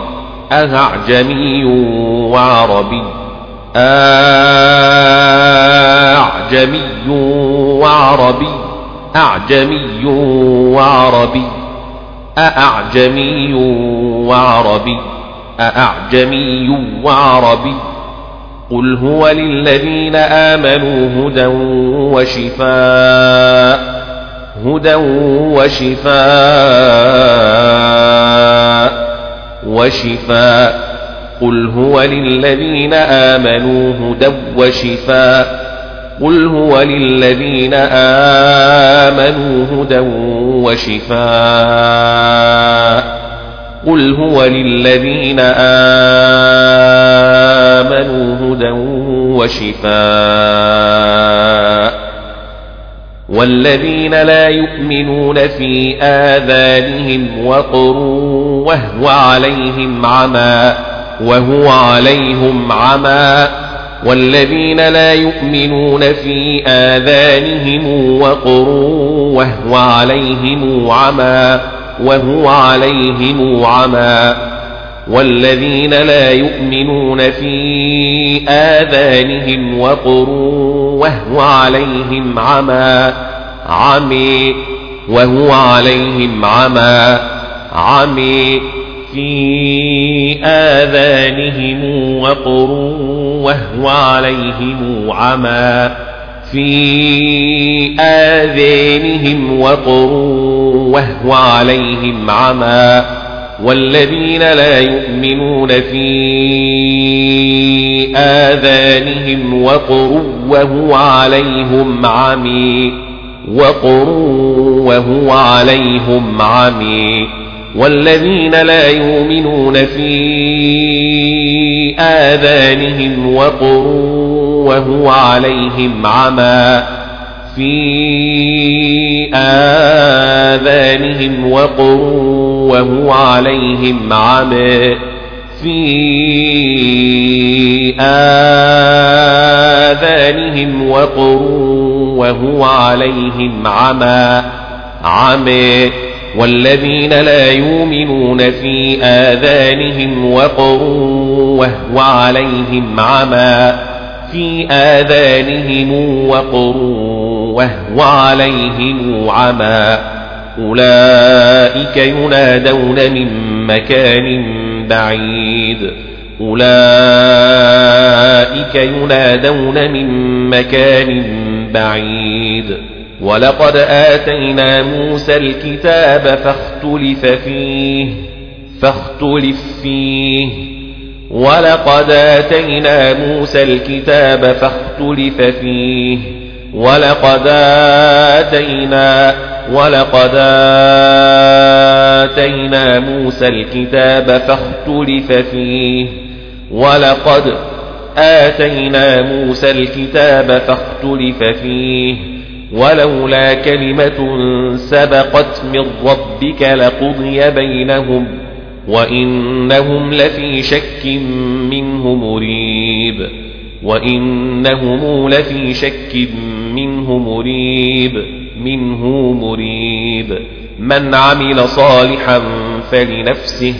أهعجمي وعربي أعجمي وعربي أعجمي وعربي أعجمي وعربي أأعجمي وعربي قل هو للذين آمنوا هدى وشفاء هدى وشفاء وشفاء قل هو للذين آمنوا هدى وشفاء قل هو للذين آمنوا هدى وشفاء قل هو للذين آمنوا هدى وشفاء والذين لا يؤمنون في آذانهم وقر وهو عليهم عمى وهو عليهم عمى والذين لا يؤمنون في آذانهم وقر وهو عليهم عمى وهو عليهم عمى والذين لا يؤمنون في آذانهم وقر وهو عليهم عمى عمي وهو عليهم عمى عمي في آذانهم وقر وهو عليهم عمى في آذانهم وقر وهو عليهم عمى والذين لا يؤمنون في آذانهم وقر وهو عليهم عمي وقر وهو عليهم عمي والذين لا يؤمنون في آذانهم وقر وهو عليهم عمى في آذانهم وقر وهو عليهم عمى في آذانهم وقر وهو عليهم عمى عمى والذين لا يؤمنون في آذانهم وقر وهو عليهم عمى في آذانهم وقر وهو عليهم عمى. أولئك ينادون من مكان بعيد. أولئك ينادون من مكان بعيد. ولقد آتينا موسى الكتاب فاختلف فيه فاختلف فيه. ولقد آتينا موسى الكتاب فاختلف فيه ولقد آتينا ولقد آتينا موسى الكتاب فاختلف فيه ولقد آتينا موسى الكتاب فاختلف فيه ولولا كلمة سبقت من ربك لقضي بينهم وإنهم لفي شك منه مريب وإنهم لفي شك منه مريب منه مريب من عمل صالحا فلنفسه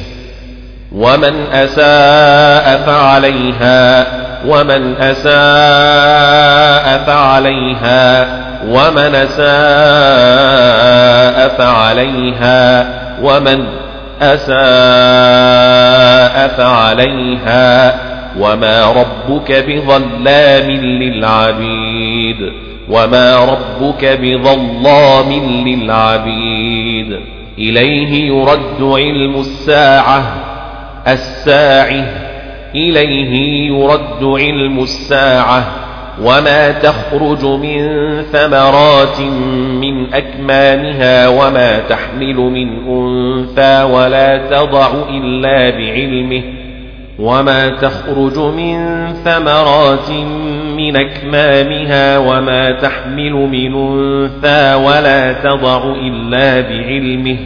ومن أساء فعليها ومن أساء فعليها ومن أساء فعليها ومن أساء فعليها وما ربك بظلام للعبيد وما ربك بظلام للعبيد إليه يرد علم الساعة الساعة إليه يرد علم الساعة وما تخرج من ثمرات من أكمامها وما تحمل من أنثى ولا تضع إلا بعلمه وما تخرج من ثمرات من أكمامها وما تحمل من أنثى ولا تضع إلا بعلمه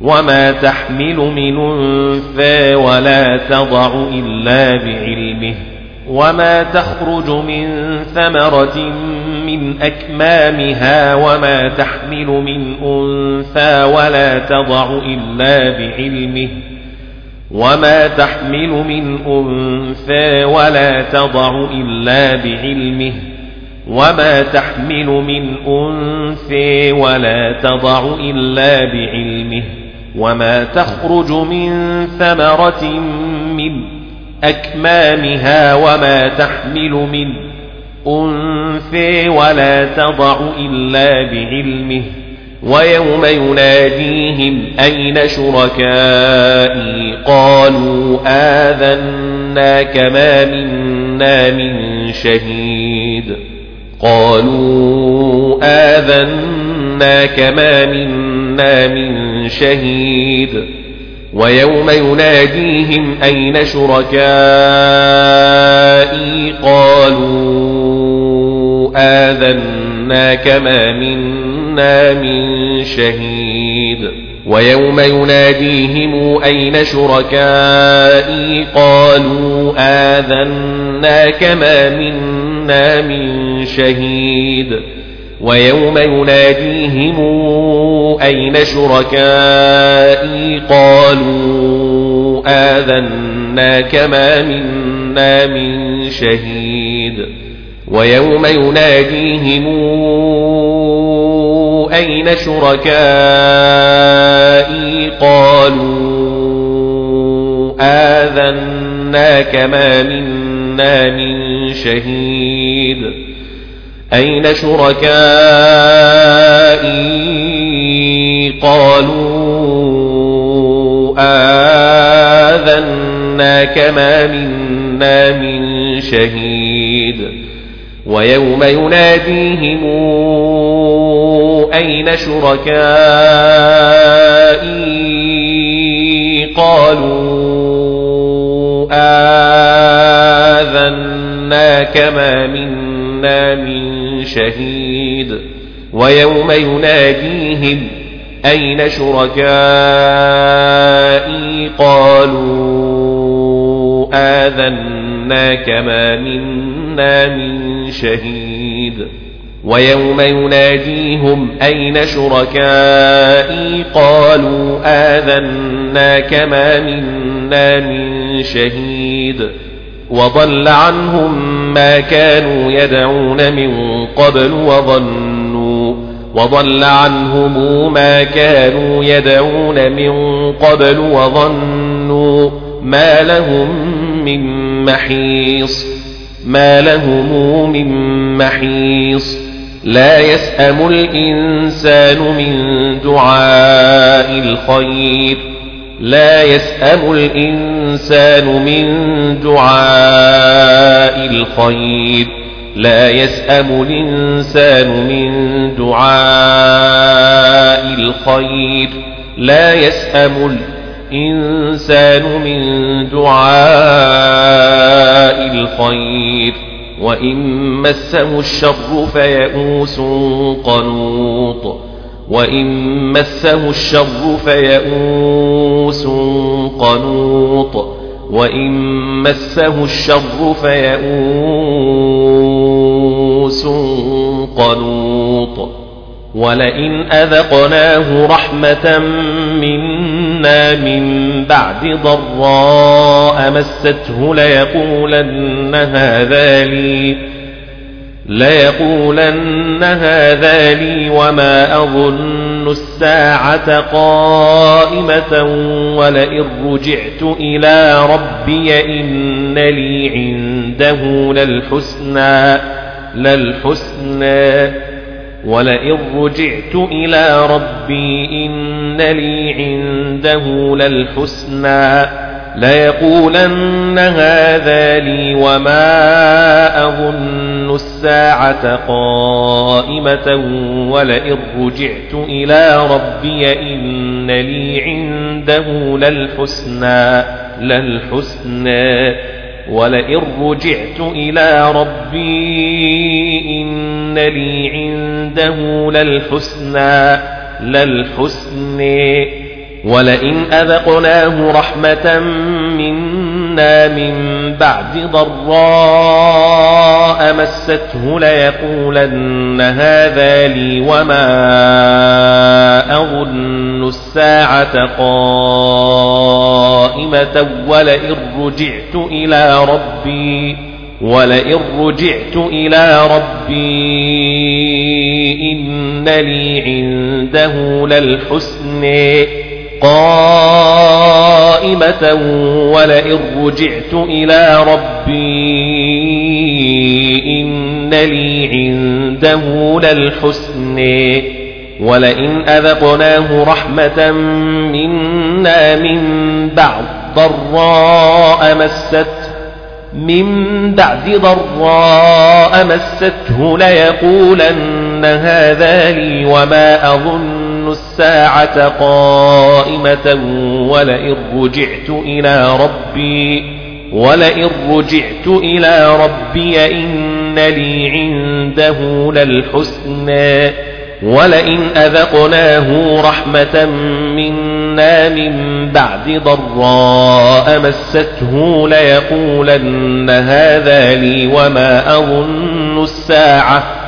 وما تحمل من أنثى ولا تضع إلا بعلمه وما تخرج من ثمرة من أكمامها وما تحمل من أنثى ولا تضع إلا بعلمه وما تحمل من أنثى ولا تضع إلا بعلمه وما تحمل من أنثى ولا تضع إلا بعلمه وما تخرج من ثمرة من أكمامها وما تحمل من أنثى ولا تضع إلا بعلمه ويوم يناديهم أين شركائي قالوا آذنا كما منا من شهيد قالوا آذنا كما منا من شهيد ويوم يناديهم أين شركائي قالوا آذنا كما منا من شهيد ويوم يناديهم أين شركائي قالوا آذنا كما منا من شهيد ويوم يناديهم أين شركائي؟ قالوا آذنا كما منا من شهيد. ويوم يناديهم أين شركائي؟ قالوا آذنا كما منا من شهيد. أين شركائي؟ قالوا آذنا كما منا من شهيد. ويوم يناديهم أين شركائي؟ قالوا آذنا كما منا من شهيد ويوم يناديهم أين شركائي قالوا آذنا كما منا من شهيد ويوم يناديهم أين شركائي قالوا آذنا كما منا من شهيد وضل عنهم ما كانوا يدعون من قبل وظنوا وضل عنهم ما كانوا يدعون من قبل وظنوا ما لهم من محيص ما لهم من محيص لا يسأم الإنسان من دعاء الخير لا يسأم الإنسان من دعاء الخير. لا يسأم الإنسان من دعاء الخير. لا يسأم الإنسان من دعاء الخير. وإن مسه الشر فيئوس قنوط. وإن مسه الشر فيئوس قنوط وإن مسه الشر فيئوس قنوط ولئن أذقناه رحمة منا من بعد ضراء مسته ليقولن هذا لي ليقولن هذا لي وما أظن الساعة قائمة ولئن رجعت إلى ربي إن لي عنده للحسنى للحسنى. ولئن رجعت إلى ربي إن لي عنده للحسنى. ليقولن هذا لي وما أظن الساعة قائمة ولئن رجعت إلى ربي إن لي عنده للحسنى للحسنى ولئن رجعت إلى ربي إن لي عنده للحسنى للحسن ولئن أذقناه رحمة منا من بعد ضراء مسته ليقولن هذا لي وما أظن الساعة قائمة ولئن رجعت إلى ربي ولئن رجعت إلى ربي إن لي عنده للحسن قائمة ولئن رجعت إلى ربي إن لي عنده للحسن ولئن أذقناه رحمة منا من بعد ضراء مست من بعد ضراء مسته ليقولن هذا لي وما أظن الساعة قائمة ولئن رجعت إلى ربي ولئن رجعت إلى ربي إن لي عنده للحسنى ولئن أذقناه رحمة منا من بعد ضراء مسته ليقولن هذا لي وما أظن الساعة.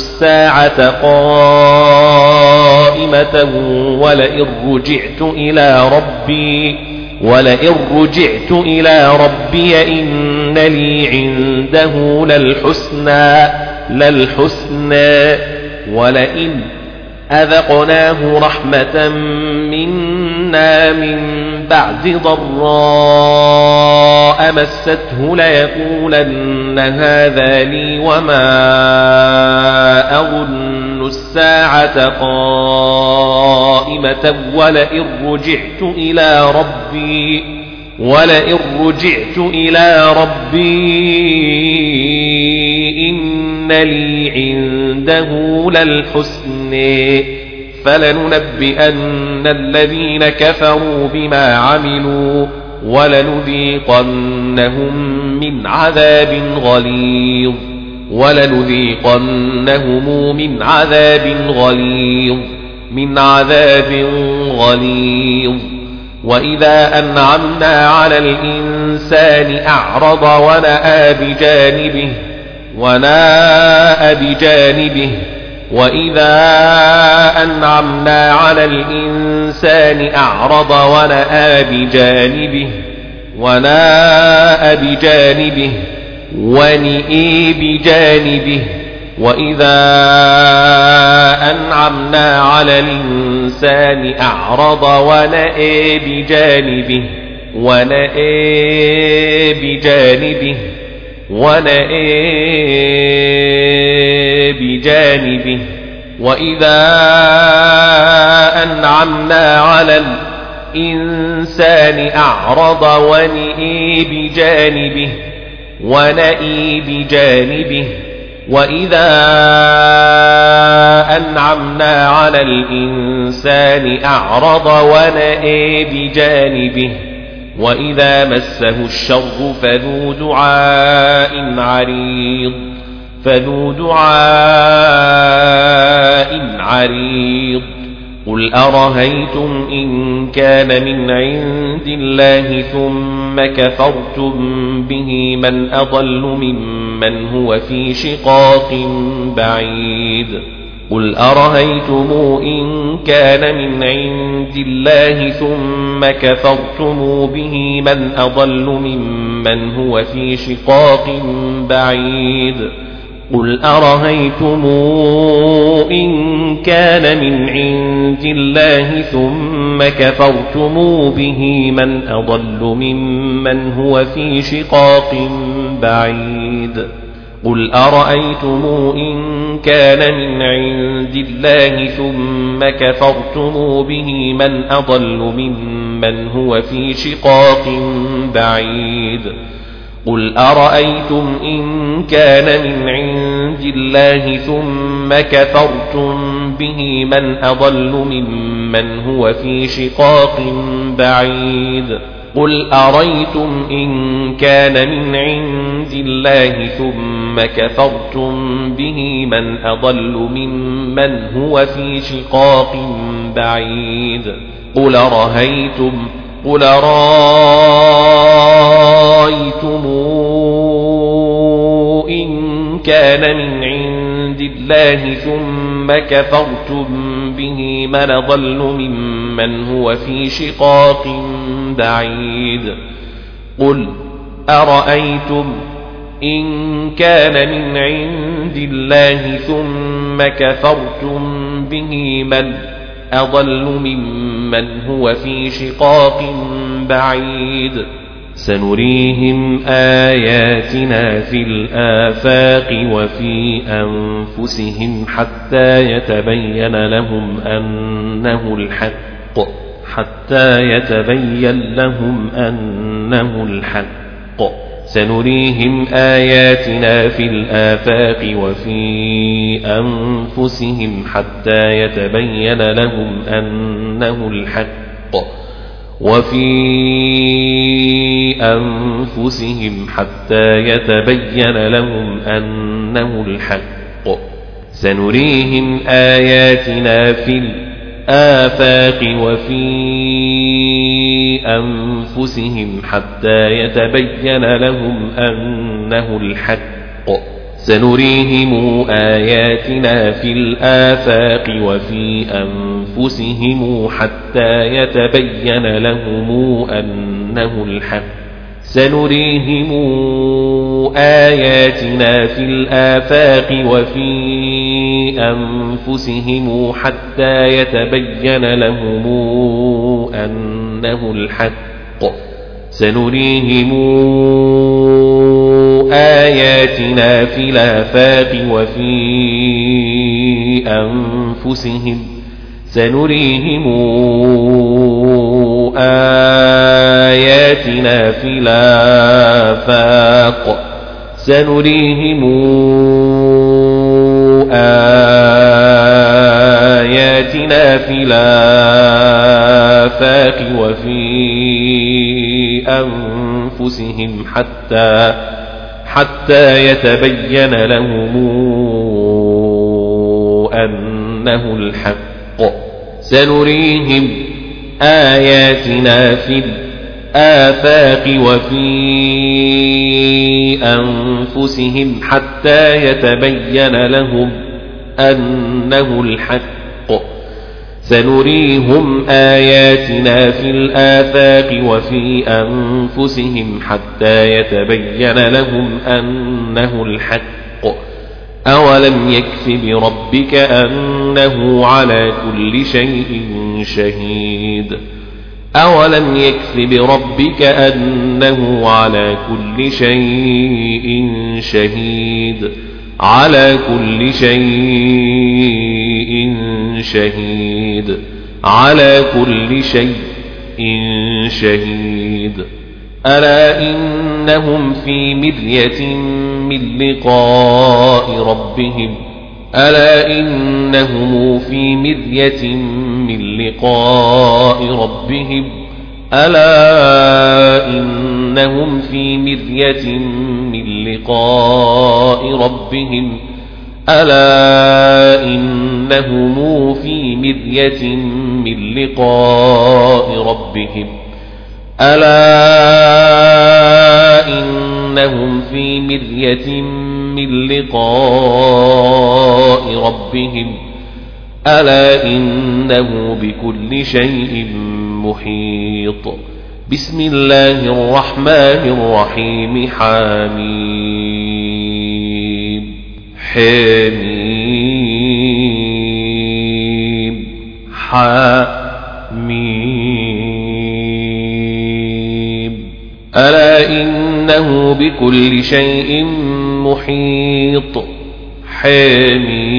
الساعة قائمة ولئن رجعت إلى ربي ولئن رجعت إلى ربي إن لي عنده للحسنى للحسنى ولئن أذقناه رحمة منا من بعد ضراء مسته ليقولن هذا لي وما أظن الساعة قائمة ولئن رجعت إلى ربي ولئن رجعت إلى ربي إن لي عنده للحسن فلننبئن الذين كفروا بما عملوا ولنذيقنهم من عذاب غليظ ولنذيقنهم من عذاب غليظ من عذاب غليظ وإذا أنعمنا على الإنسان أعرض ونأى بجانبه وناء بجانبه وإذا أنعمنا على الإنسان أعرض ونأى بجانبه وناء بجانبه ونئي بجانبه وإذا أنعمنا على الإنسان أعرض ونأى بجانبه ونأى بجانبه ونأى بجانبه. وإذا أنعمنا على الإنسان أعرض ونئي بجانبه ونئي بجانبه. وإذا أنعمنا على الإنسان أعرض ونئي بجانبه وإذا مسه الشر فذو دعاء عريض فذو دعاء عريض قل أرهيتم إن كان من عند الله ثم كفرتم به من أضل ممن هو في شقاق بعيد قل أرهيتم إن كان من عند الله ثم كفرتم به من أضل ممن هو في شقاق بعيد قل أرهيتم إن كان من عند الله ثم كفرتم به من أضل ممن هو في شقاق بعيد قل أرأيتم إن كان من عند الله ثم كفرتم به من أضل ممن هو في شقاق بعيد قل أرأيتم إن كان من عند الله ثم كفرتم به من أضل ممن هو في شقاق بعيد قل أريتم إن كان من عند الله ثم كفرتم به من أضل ممن هو في شقاق بعيد قل رهيتم قل رأيتم إن كان من عند الله ثم كفرتم به من ضل ممن هو في شقاق بعيد. قل أرأيتم إن كان من عند الله ثم كفرتم به من أضل ممن هو في شقاق بعيد. سنريهم آياتنا في الآفاق وفي أنفسهم حتى يتبين لهم أنه الحق حتى يتبين لهم أنه الحق. سنريهم آياتنا في الآفاق وفي أنفسهم حتى يتبين لهم أنه الحق. وفي أنفسهم حتى يتبين لهم أنه الحق. سنريهم آياتنا في الآفاق وفي أنفسهم حتى يتبين لهم أنه الحق. سنريهم آياتنا في الآفاق وفي أنفسهم حتى يتبين لهم أنه الحق. سنريهم آياتنا في الآفاق وفي أنفسهم حتى يتبين لهم أنه الحق. سنريهم آياتنا في الآفاق وفي أنفسهم سنريهم آياتنا في الآفاق سنريهم آياتنا في الآفاق وفي أنفسهم حتى حتى يتبين لهم أنه الحق. سنريهم آياتنا في الآفاق وفي أنفسهم حتى يتبين لهم أنه الحق. سنريهم آياتنا في الآفاق وفي أنفسهم حتى يتبين لهم أنه الحق. أولم يكف بربك أنه على كل شيء شهيد. أولم يكف بربك أنه على كل شيء شهيد. على كل شيء شهيد. على كل شيء شهيد. ألا إنهم في مرية من لقاء ربهم؟ ألا إنهم في مرية من لقاء ربهم؟ ألا إنهم في مرية من لقاء ربهم؟ ألا إنهم في مرية من لقاء ربهم ألا إنهم في مرية من لقاء ربهم ألا إنه بكل شيء محيط بسم الله الرحمن الرحيم حميم حميم. حميم. ألا إنه بكل شيء محيط. حميم.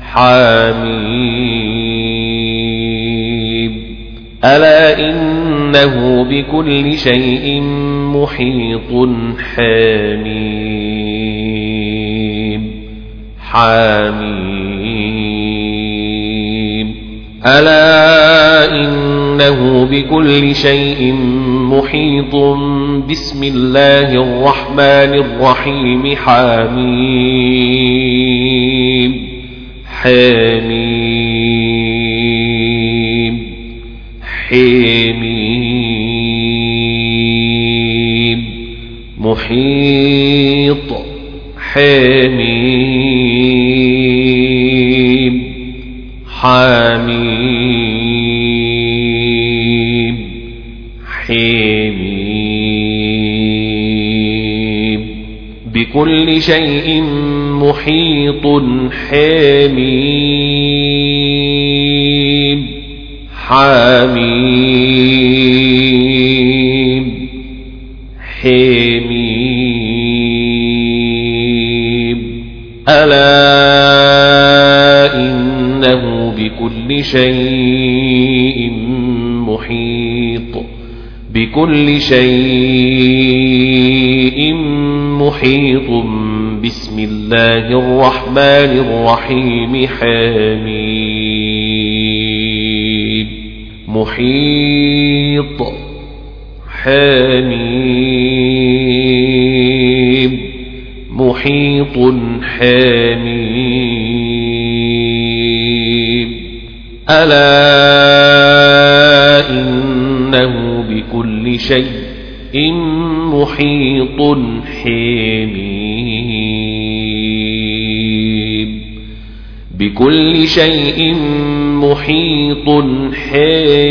حميم. ألا إنه بكل شيء محيط حميم حميم ألا إنه بكل شيء محيط بسم الله الرحمن الرحيم حميم حميم محيط. حميم. حميم. حميم. بكل شيء محيط. حميم. حميم. شيء محيط بكل شيء محيط. بسم الله الرحمن الرحيم. حميم. محيط. حميم. محيط حميم شيء محيط حميم. بكل شيء محيط حميم.